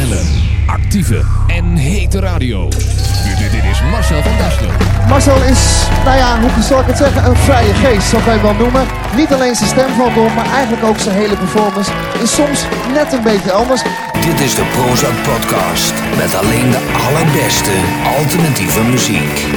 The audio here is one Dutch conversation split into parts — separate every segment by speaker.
Speaker 1: snelle, actieve en hete radio. Dit, dit is Marcel van Dasselen.
Speaker 2: Marcel is, nou ja, hoe zal ik het zeggen, een vrije geest, kan je wel noemen. Niet alleen zijn stem valt door, maar eigenlijk ook zijn hele performance is soms net een beetje anders.
Speaker 3: Dit is de Prozac Podcast met alleen de allerbeste alternatieve muziek.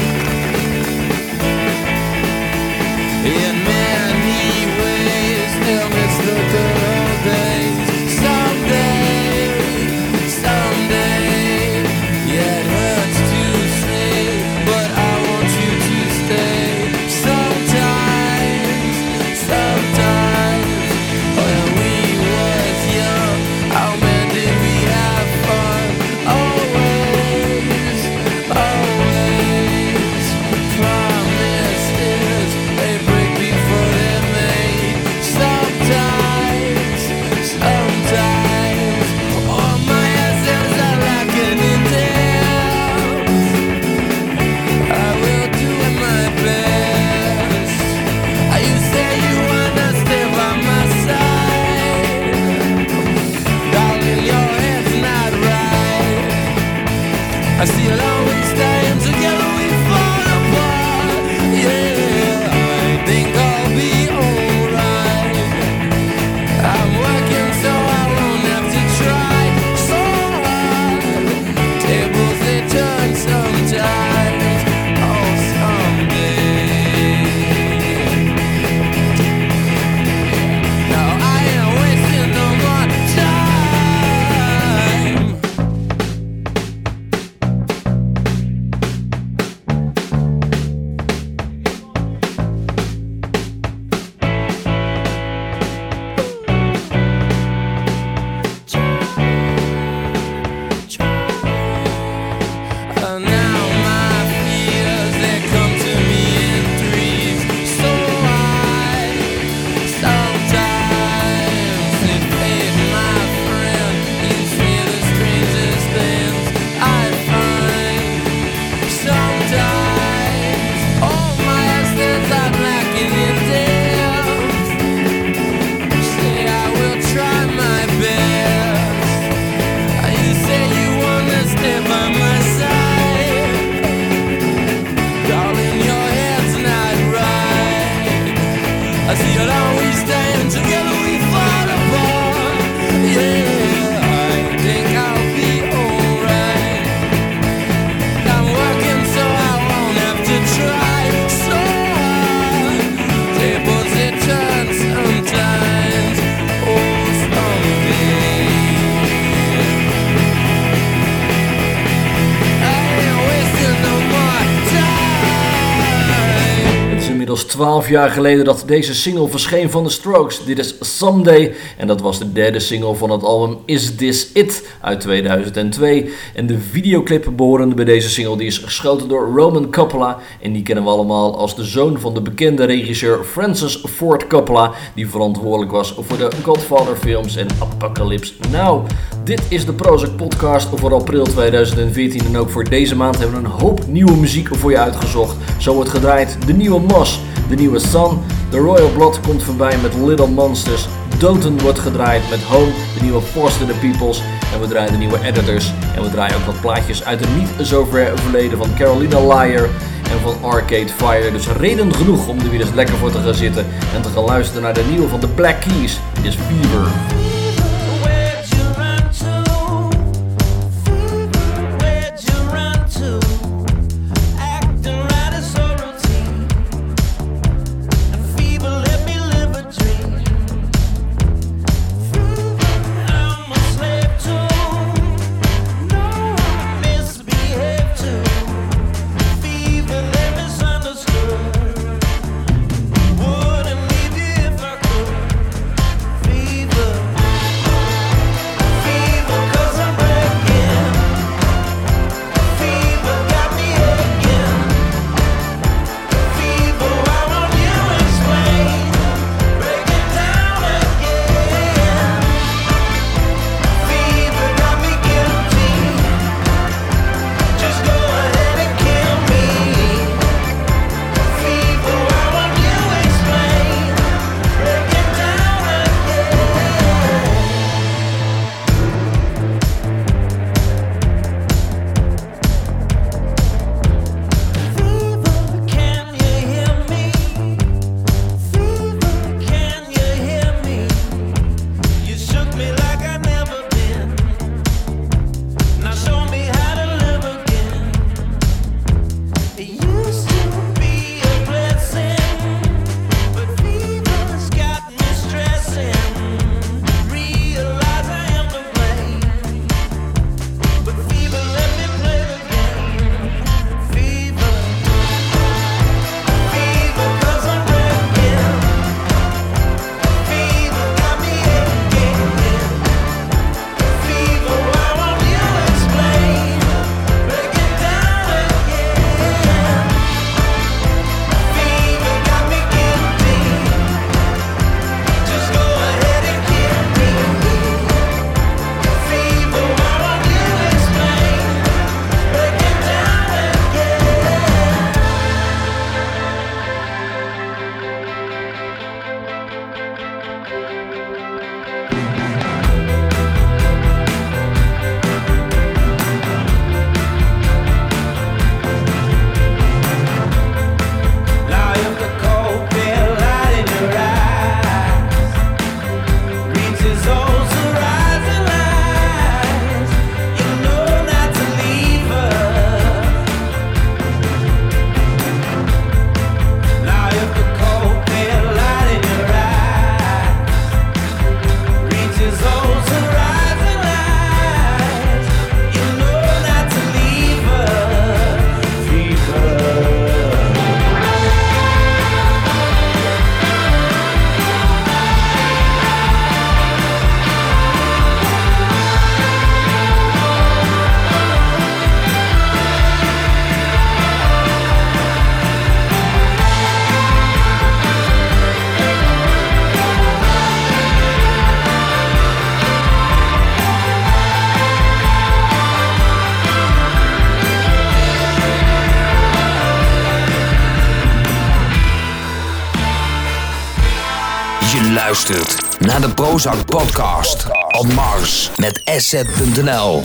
Speaker 4: 12 jaar geleden dat deze single verscheen van de Strokes. Dit is Someday en dat was de derde single van het album Is This It uit 2002. En de videoclip behorende bij deze single die is geschoten door Roman Coppola. En die kennen we allemaal als de zoon van de bekende regisseur Francis Ford Coppola. Die verantwoordelijk was voor de Godfather films en Apocalypse Now. Dit is de Prozac podcast voor april 2014. En ook voor deze maand hebben we een hoop nieuwe muziek voor je uitgezocht. Zo wordt gedraaid de nieuwe Moss, de nieuwe Sun. De Royal Blood komt voorbij met Little Monsters. Doten wordt gedraaid met Home, de nieuwe Force the Peoples. En we draaien de nieuwe Editors. En we draaien ook wat plaatjes uit het niet zo ver verleden van Carolina Liar en van Arcade Fire. Dus reden genoeg om er weer eens lekker voor te gaan zitten en te gaan luisteren naar de nieuwe van de Black Keys. Is Fever.
Speaker 5: Prozac podcast op Mars met asset.nl.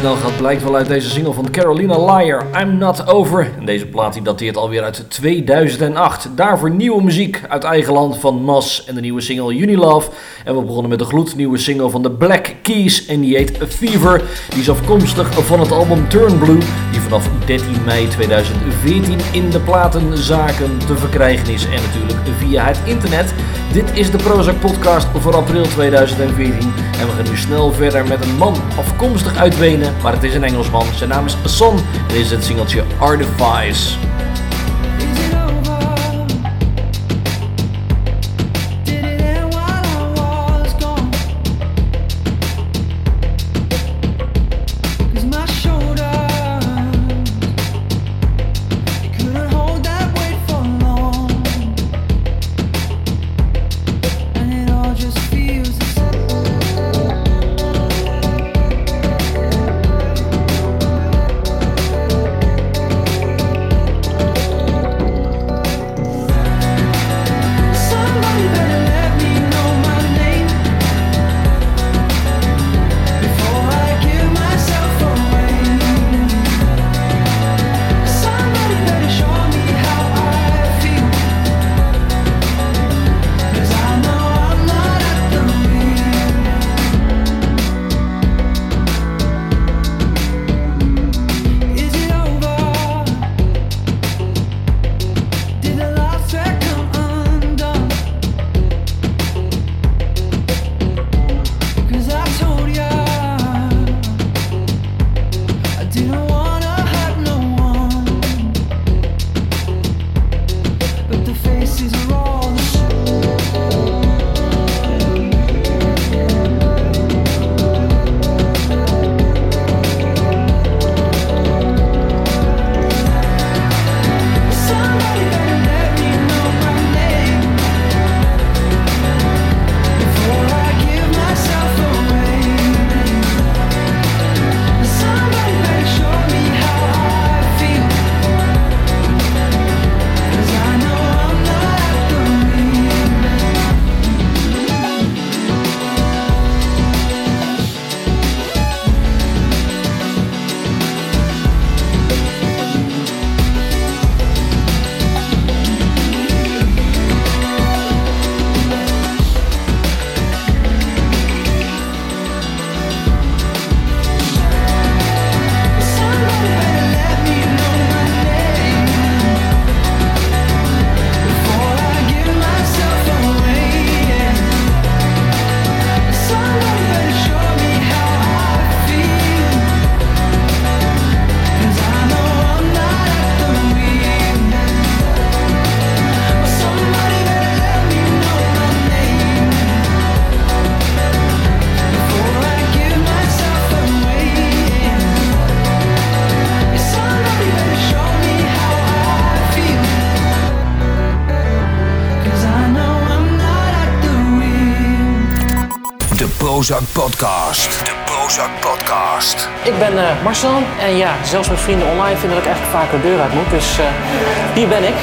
Speaker 5: snel gaat blijkt wel uit deze single van Carolina Liar, I'm Not Over. En deze plaat die dateert alweer uit 2008. Daarvoor nieuwe muziek uit eigen land van Mas en de nieuwe single Unilove. En we begonnen met de gloednieuwe single van de Black Keys en die heet Fever. Die is afkomstig van het album Turn Blue, die vanaf 13 mei 2014 in de platenzaken te verkrijgen is. En natuurlijk via het internet. Dit is de Prozac podcast voor april 2014. En we gaan nu snel verder met een man afkomstig uit Wenen, maar het is een Engelsman. Zijn naam is Son en dit is het singeltje Artifice.
Speaker 6: Prozac Podcast. De Prozac Podcast.
Speaker 7: Ik ben eh, Marcel en ja, zelfs mijn vrienden online vinden dat ik eigenlijk vaker de deur uit moet. Dus hier ben ik.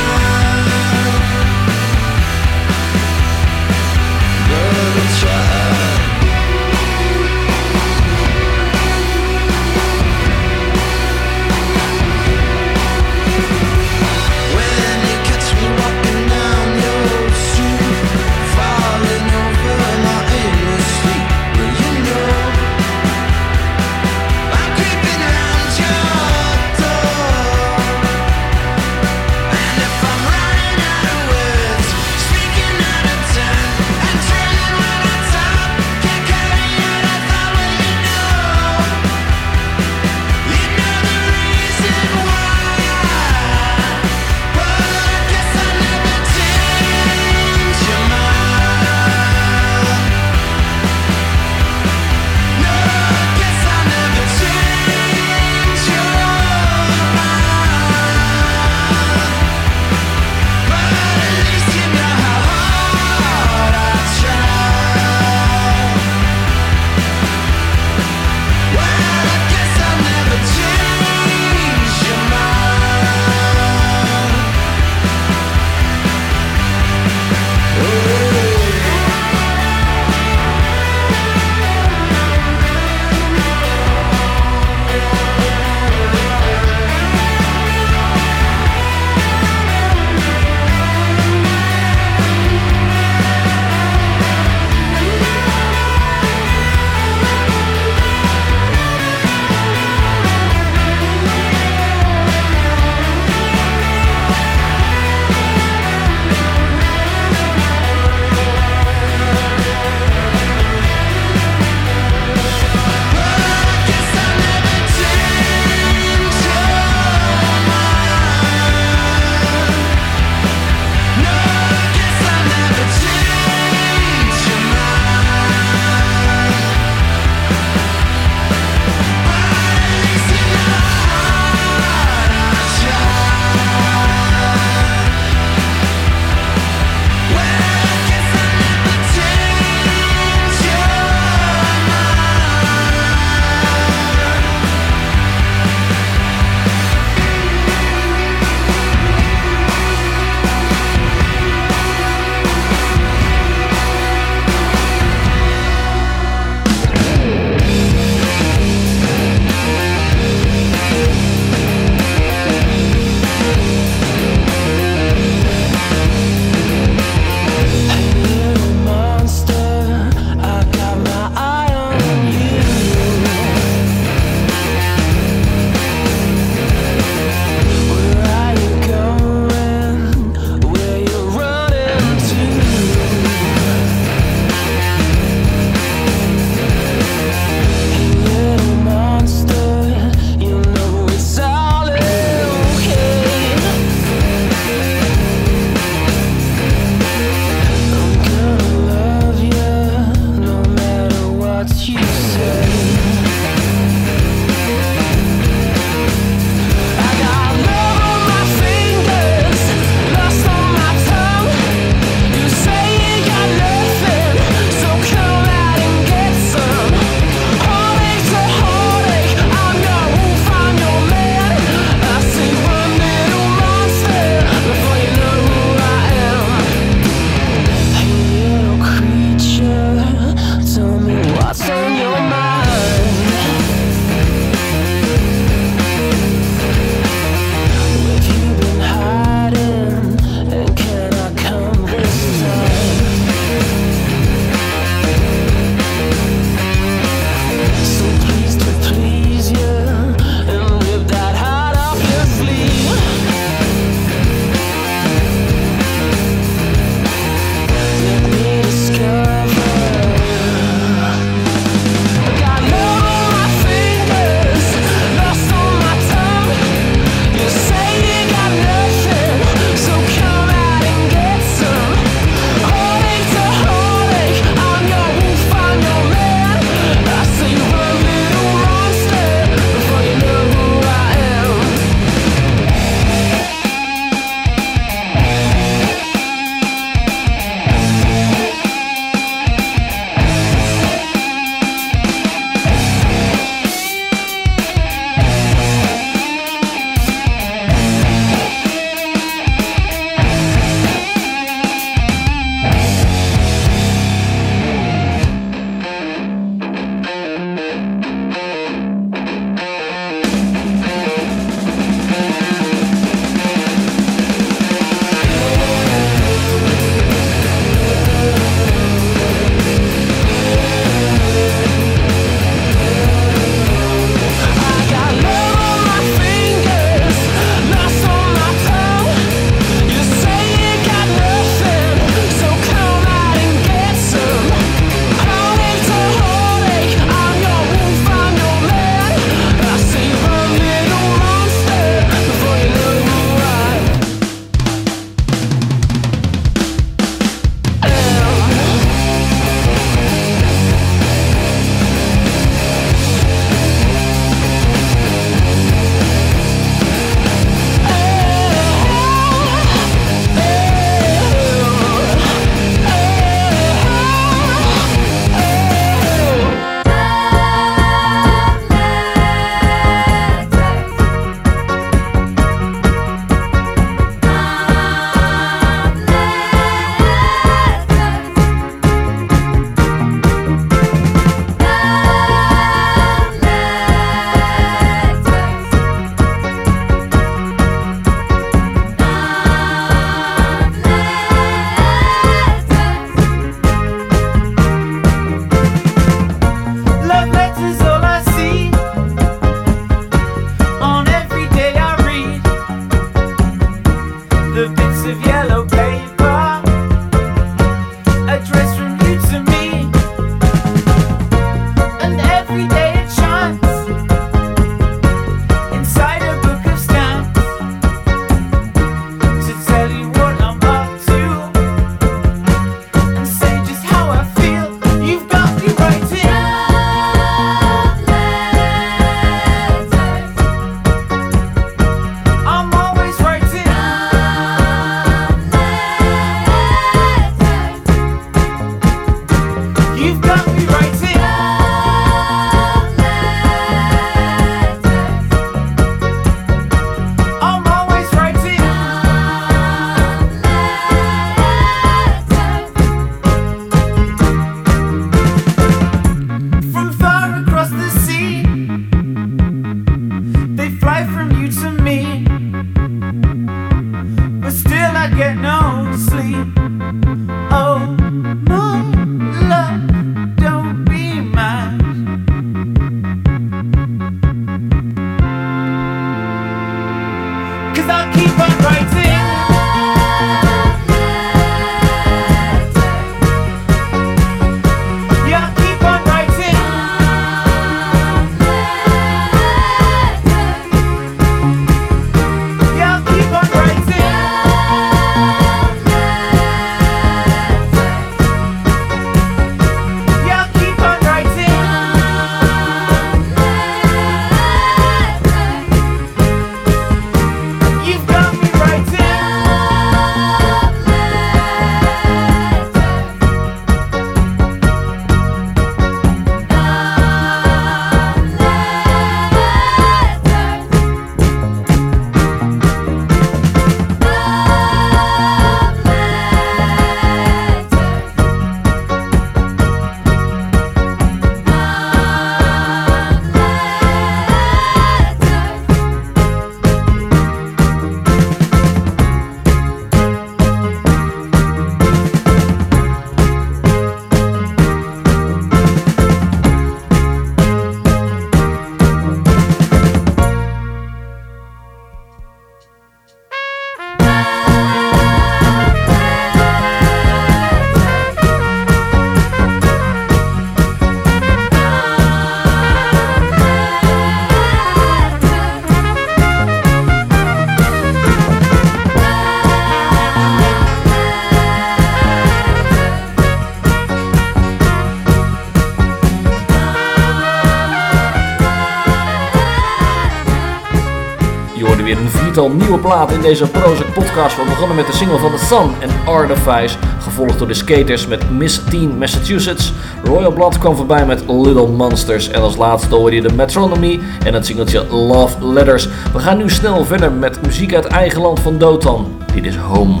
Speaker 4: Weer een viertal nieuwe platen in deze Prozac podcast. We begonnen met de single van The Sun en Artifice. Gevolgd door de Skaters met Miss Teen Massachusetts. Royal Blood kwam voorbij met Little Monsters. En als laatste hoorde je de Metronomy en het singeltje Love Letters. We gaan nu snel verder met muziek uit eigen land van Dotan. Dit is Home.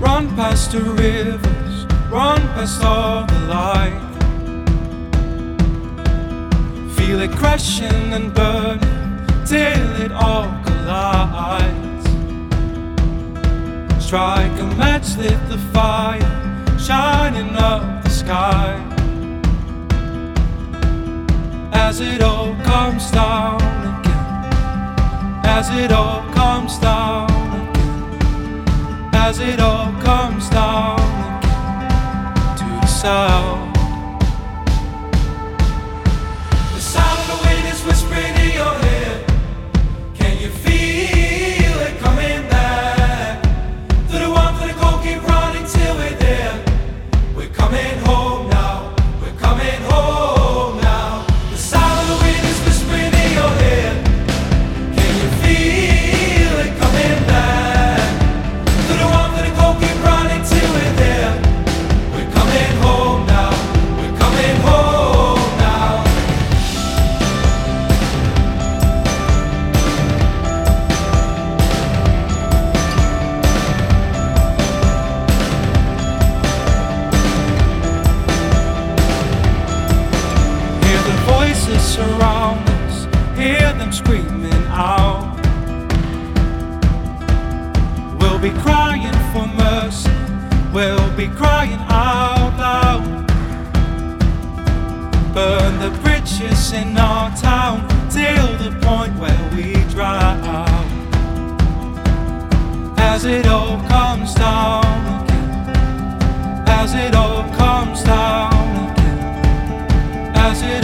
Speaker 8: Run past the rivers, run past all the light. Feel it crashing and burning till it all collides. Strike a match, lit the fire, shining up the sky. As it all comes down again, as it all comes down again as it all comes down again to the sound. Coming home be crying out loud. Burn the bridges in our town till the point where we drown. As it all comes down again, as it all comes down again as it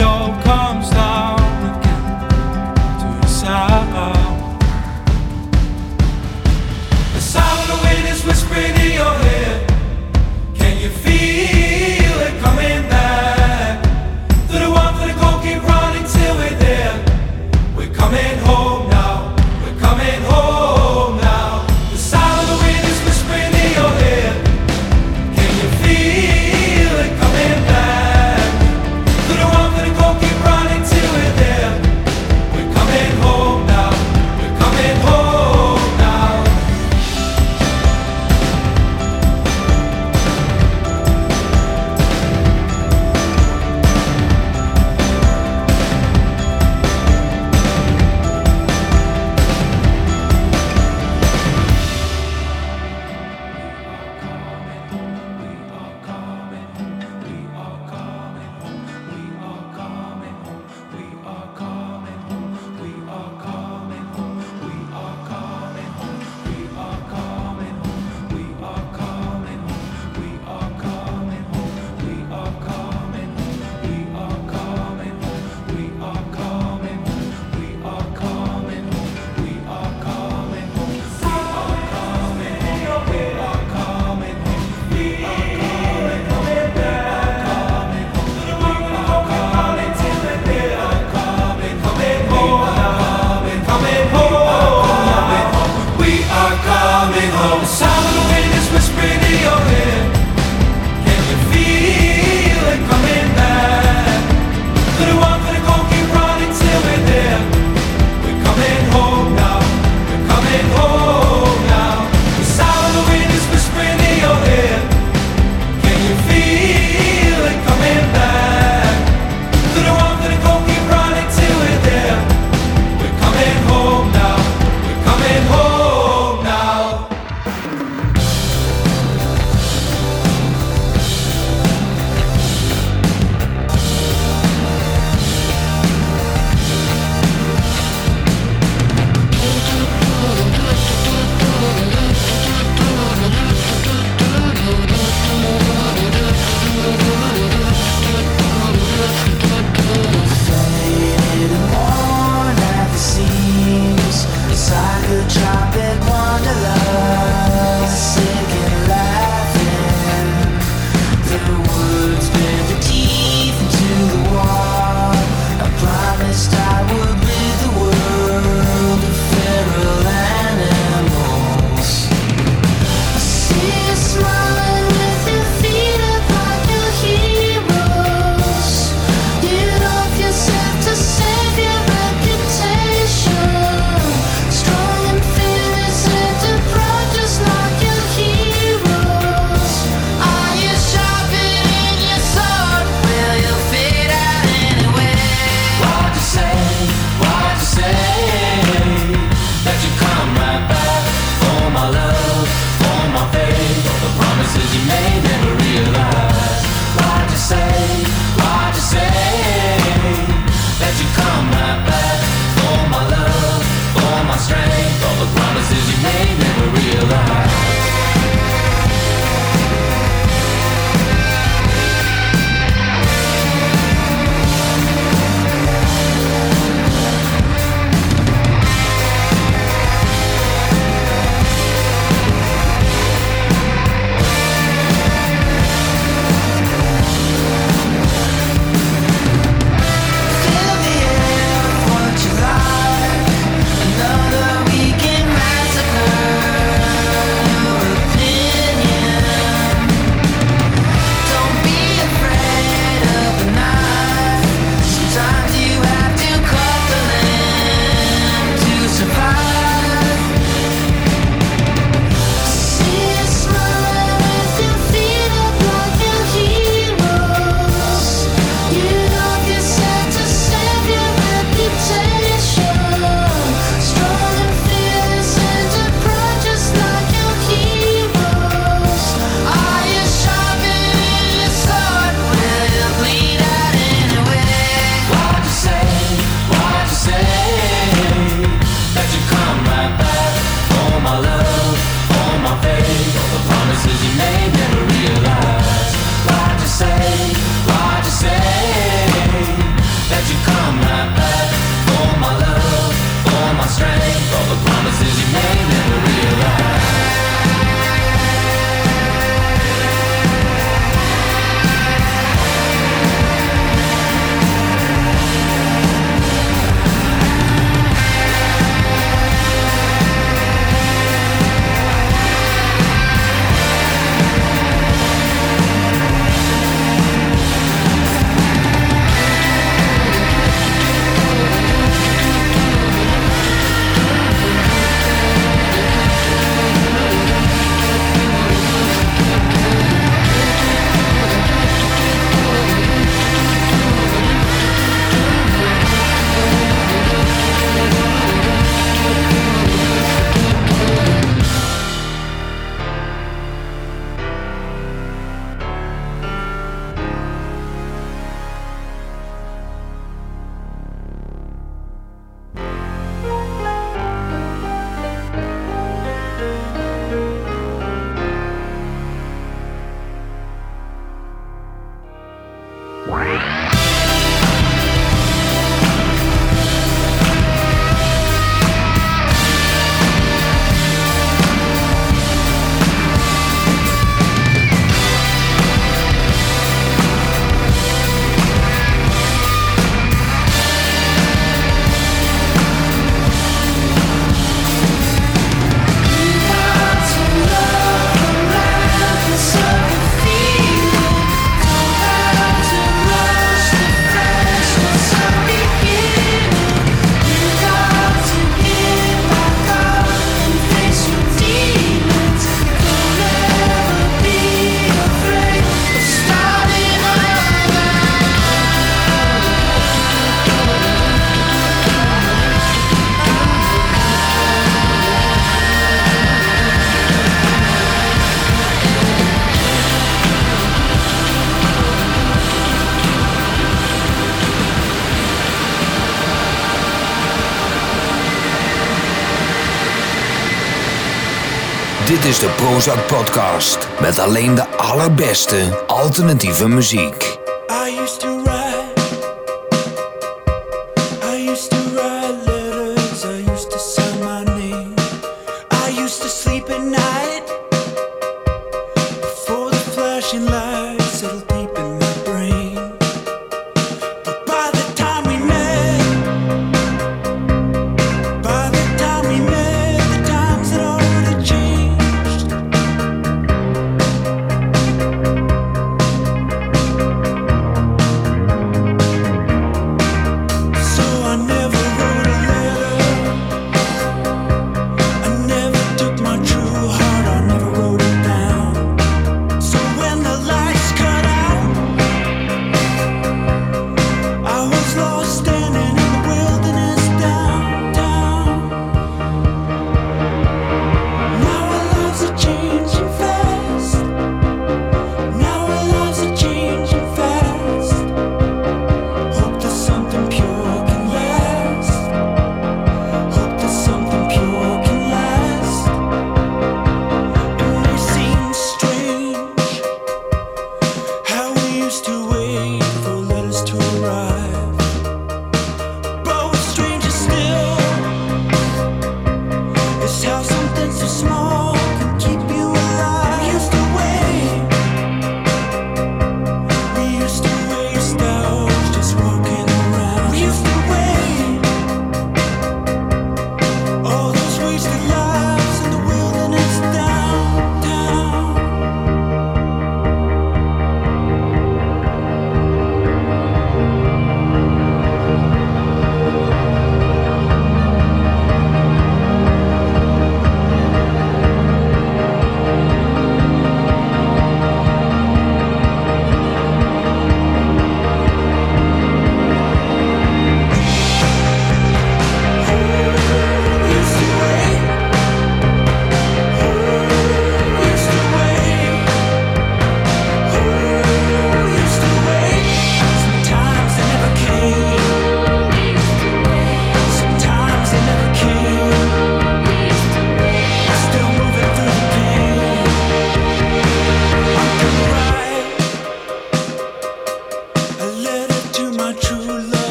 Speaker 8: is
Speaker 9: de Prozac Podcast. Met alleen de allerbeste alternatieve muziek.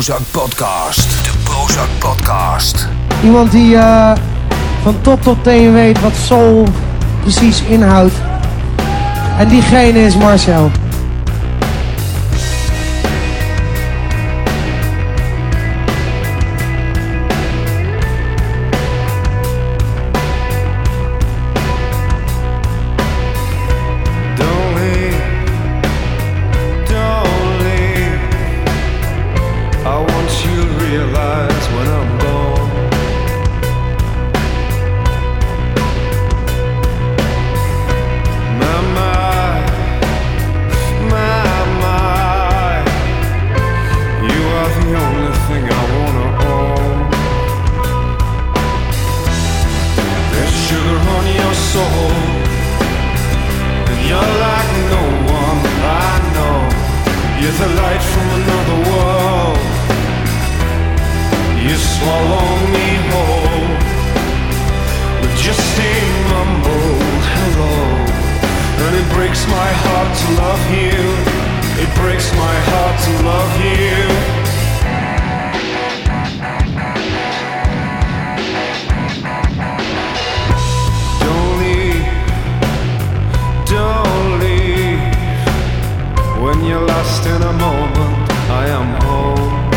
Speaker 6: Prozac Podcast. De Prozac Podcast.
Speaker 10: Iemand die eh, van top tot teen weet wat soul precies inhoudt. En diegene is Marcel.
Speaker 11: When you're lost in a moment. I am home.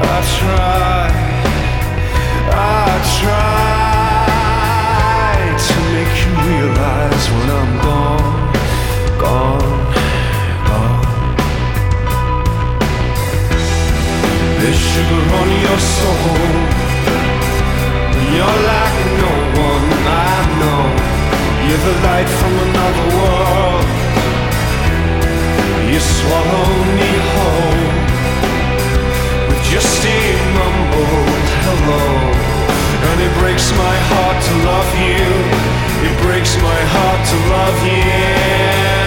Speaker 11: I try, I try to make you realize when I'm gone, gone, gone. There's sugar on your soul. You're like You're the light from another world. You swallow me whole with just a mumbled hello. And it breaks my heart to love you. It breaks my heart to love you.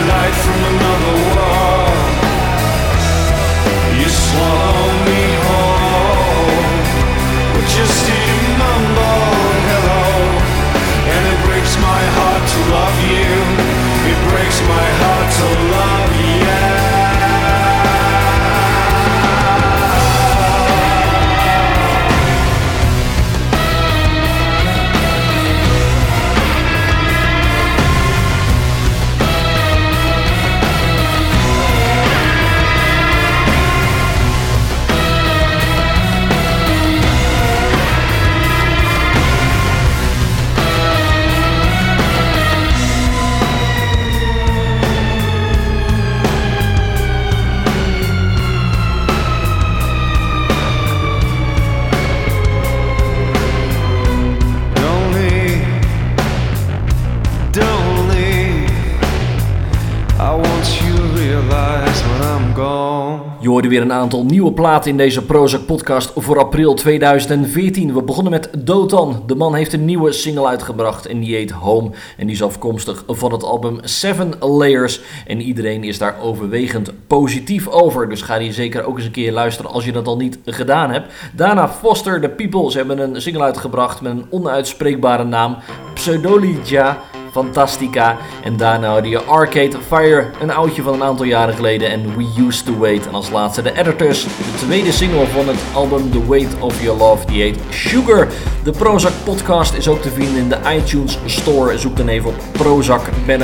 Speaker 11: Light from another world. You swallow me whole with just a mumbled hello, and it breaks my heart to love you. It breaks my heart to love gone.
Speaker 4: Je hoorde weer een aantal nieuwe platen in deze Prozac podcast voor april 2014. We begonnen met Dotan. De man heeft een nieuwe single uitgebracht en die heet Home. En die is afkomstig van het album Seven Layers. En iedereen is daar overwegend positief over. Dus ga die zeker ook eens een keer luisteren als je dat al niet gedaan hebt. Daarna Foster the People. Ze hebben een single uitgebracht met een onuitspreekbare naam. Pseudolija Fantastica. En daarna hoorde je Arcade Fire, een oudje van een aantal jaren geleden. En We Used to Wait. En als laatste de Editors, de tweede single van het album The Weight of Your Love. Die heet Sugar. De Prozac podcast is ook te vinden in de iTunes Store. Zoek dan even op Prozac met.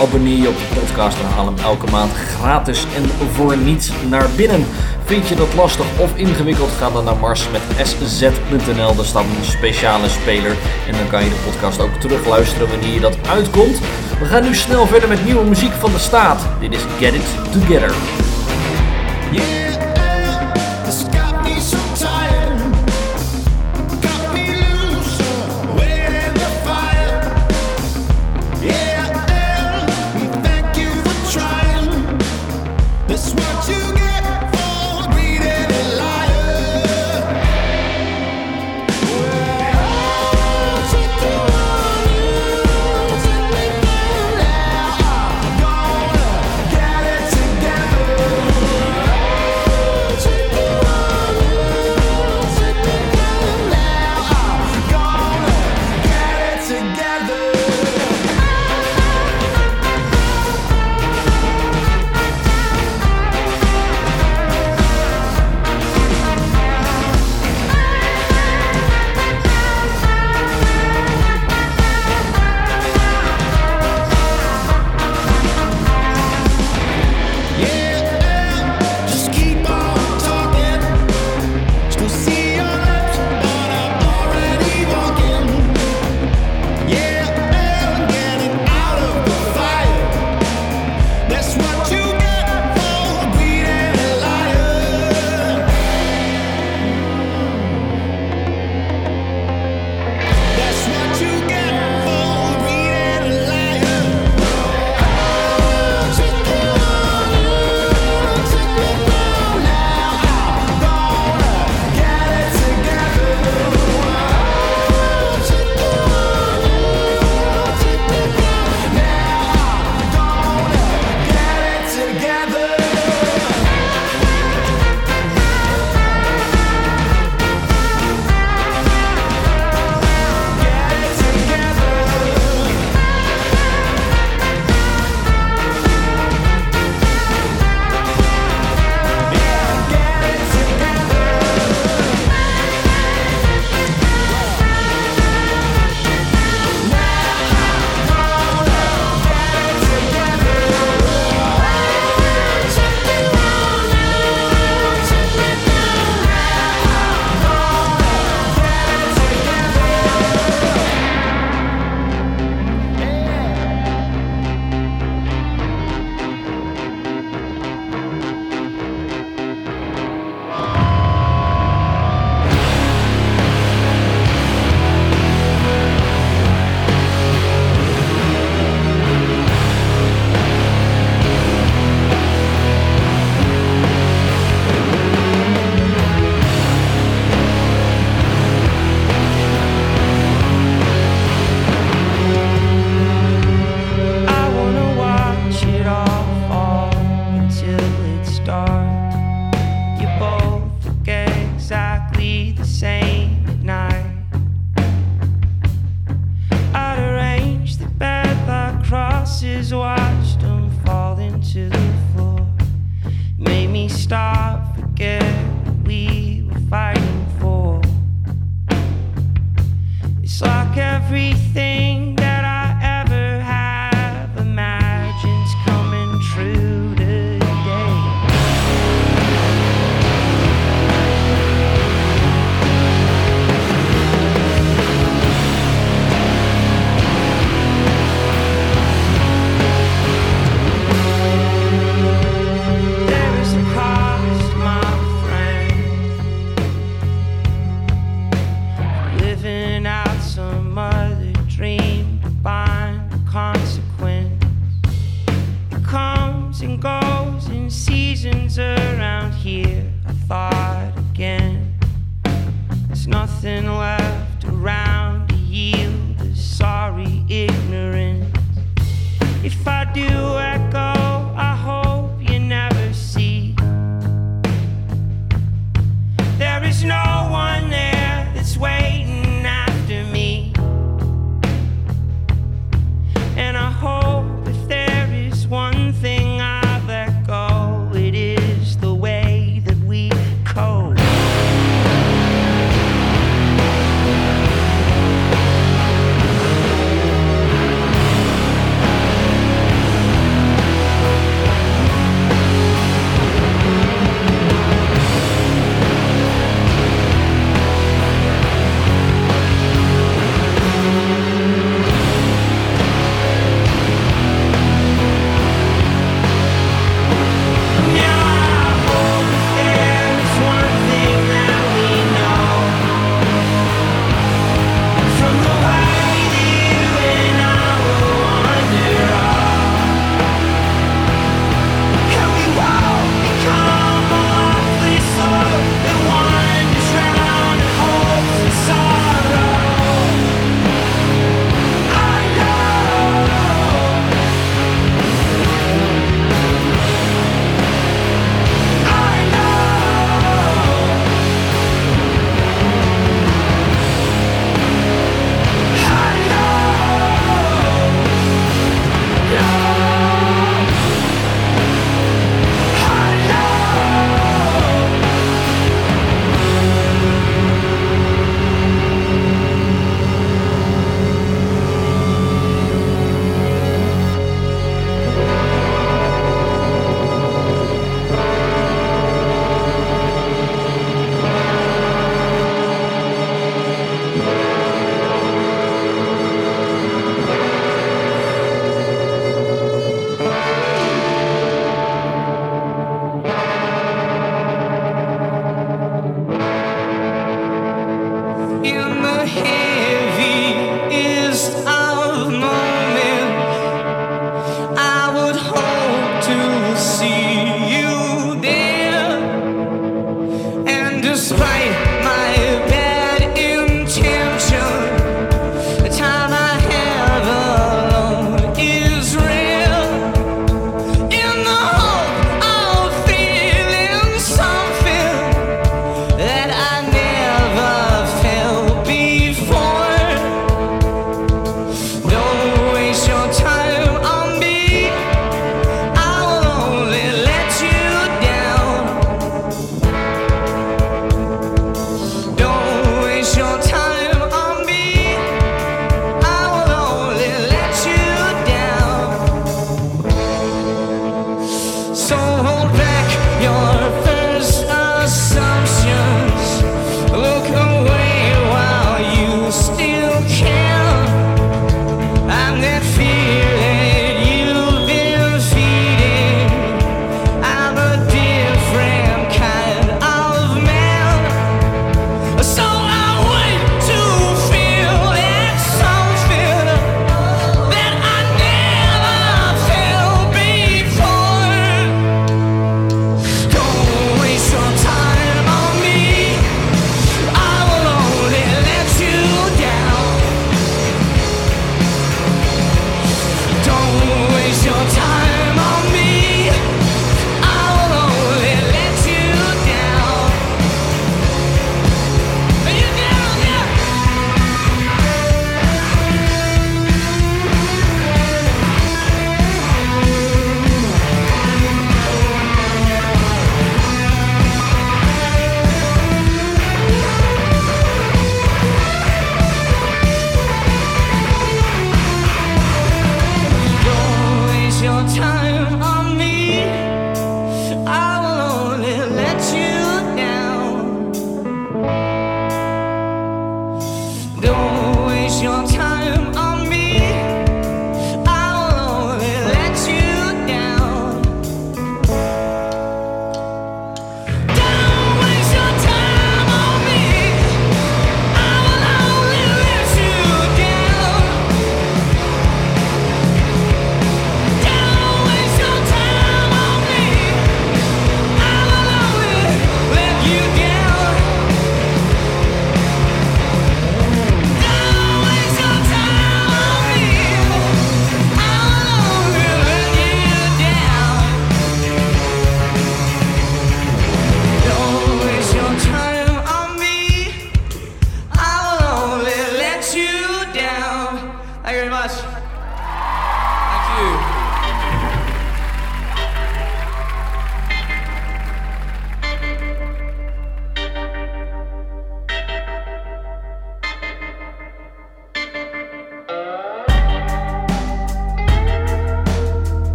Speaker 4: Abonneer je op de podcast en haal hem elke maand gratis en voor niets naar binnen. Vind je dat lastig of ingewikkeld? Ga dan naar mars met sz.nl. Daar staat een speciale speler. En dan kan je de podcast ook terugluisteren wanneer je dat uitkomt. We gaan nu snel verder met nieuwe muziek van de staat. Dit is Get It Together.
Speaker 12: I once in
Speaker 13: while.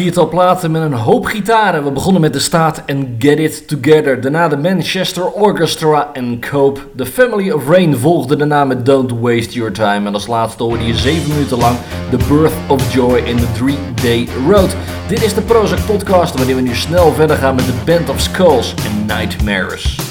Speaker 3: viertal platen met een hoop gitaren. We begonnen met De Staat en Get It Together. Daarna de Manchester Orchestra en Cope. The Family of Rain volgde daarna met Don't Waste Your Time. En als laatste hoorde je 7 minuten lang The Birth of Joy in the Three Day Road. Dit is de Prozac Podcast waarin we nu snel verder gaan met The Band of Skulls en Nightmares.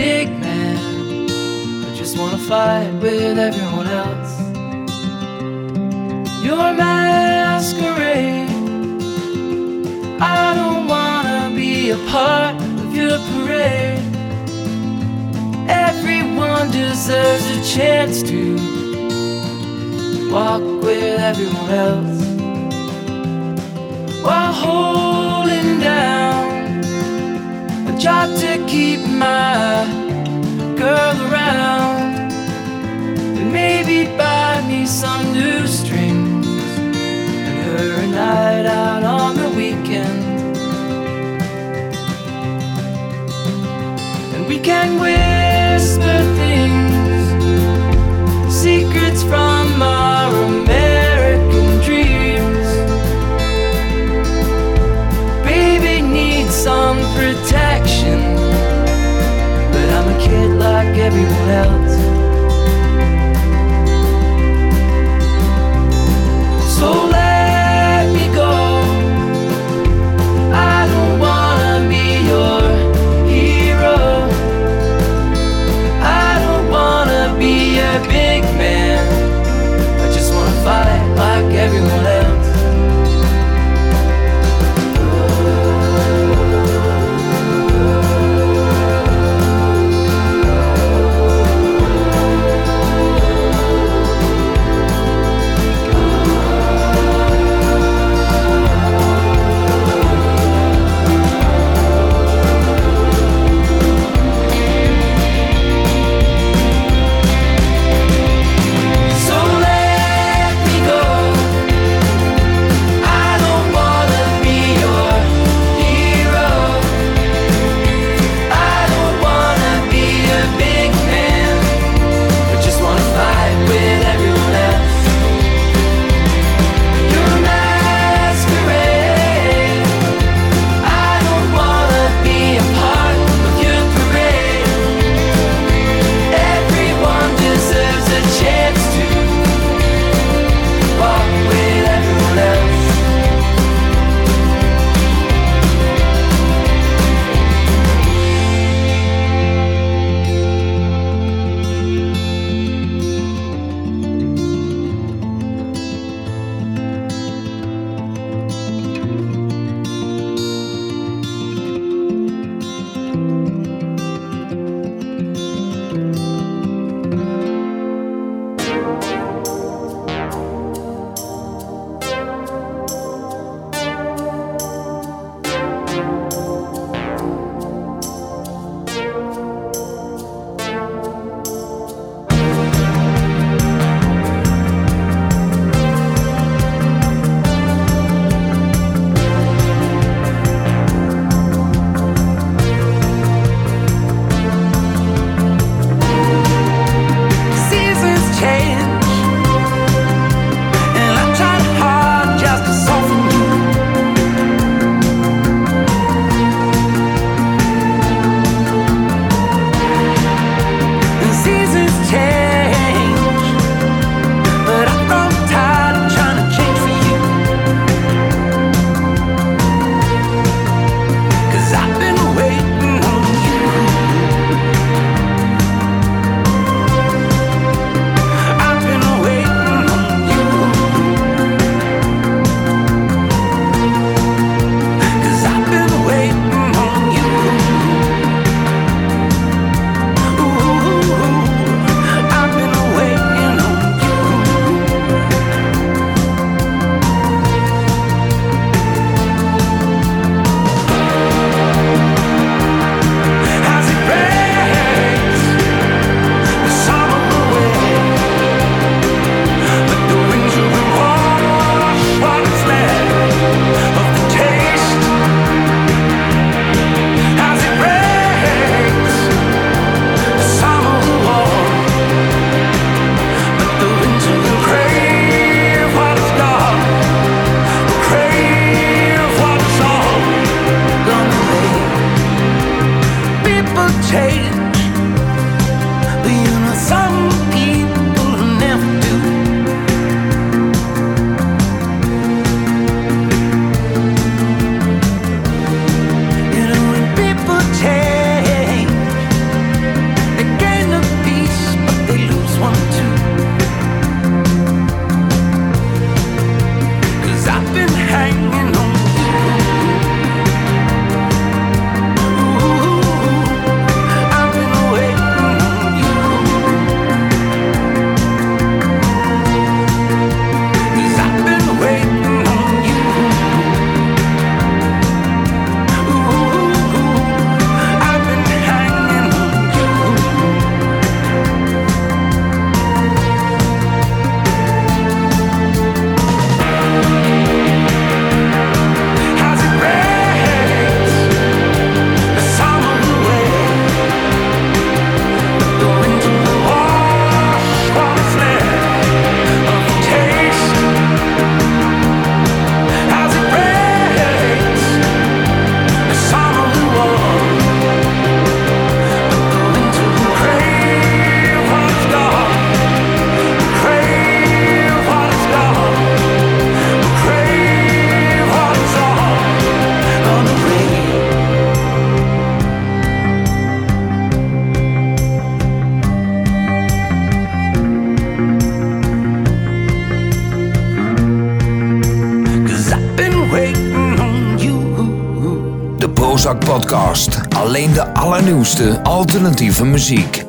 Speaker 5: big man. I just wanna fight with everyone else. Your masquerade. I don't wanna be a part of your parade. Everyone deserves a chance to walk with everyone else while holding down a job to keep my girl around and maybe buy me some new strings and her a night out on the weekend. And we can whisper things, secrets from our everyone else
Speaker 14: alternatieve muziek.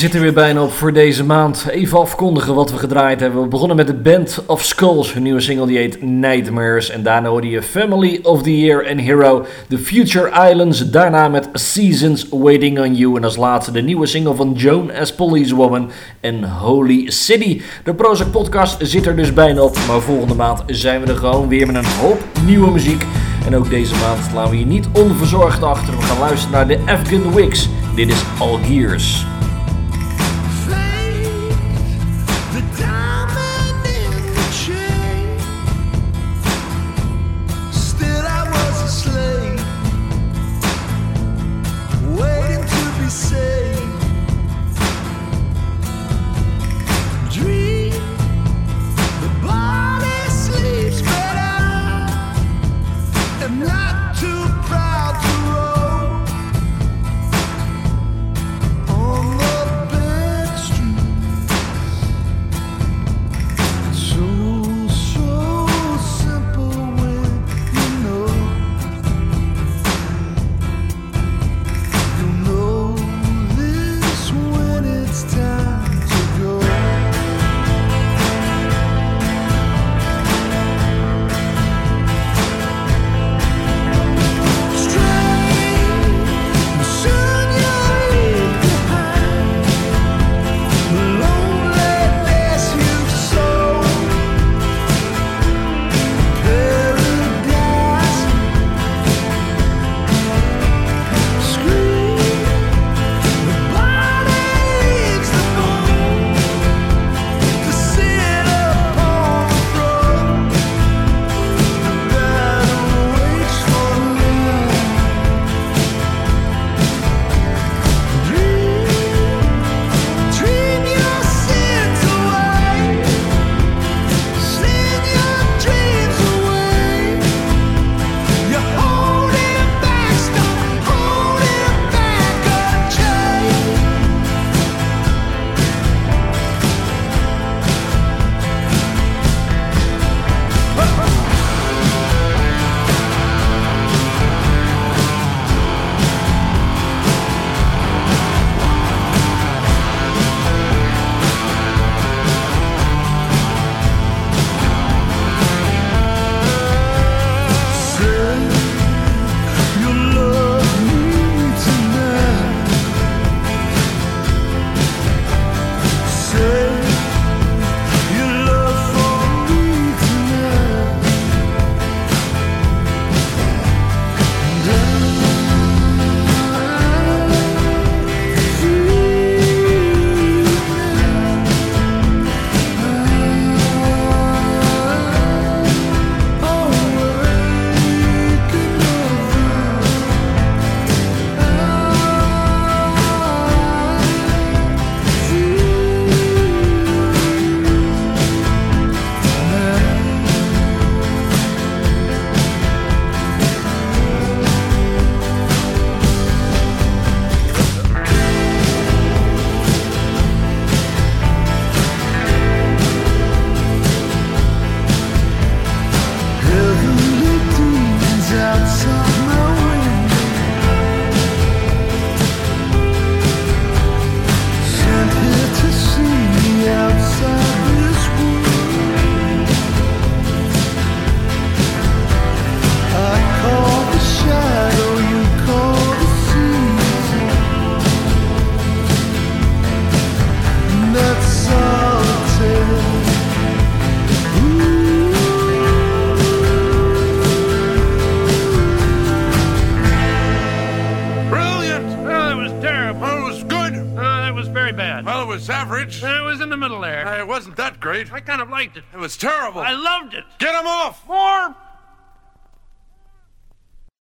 Speaker 4: Zit er weer bijna op voor deze maand. Even afkondigen wat we gedraaid hebben. We begonnen met de Band of Skulls. Hun nieuwe single die heet Nightmares. En daarna hoorde je Family of the Year en Hero. The Future Islands. Daarna met Seasons Waiting on You. En als laatste de nieuwe single van Joan as Policewoman en Holy City. De Prozac podcast zit er dus bijna op. Maar volgende maand zijn we er gewoon weer met een hoop nieuwe muziek. En ook deze maand laten we je niet onverzorgd achter. We gaan luisteren naar de Afghan Wigs. Dit is Algiers.
Speaker 12: The was
Speaker 15: terrible.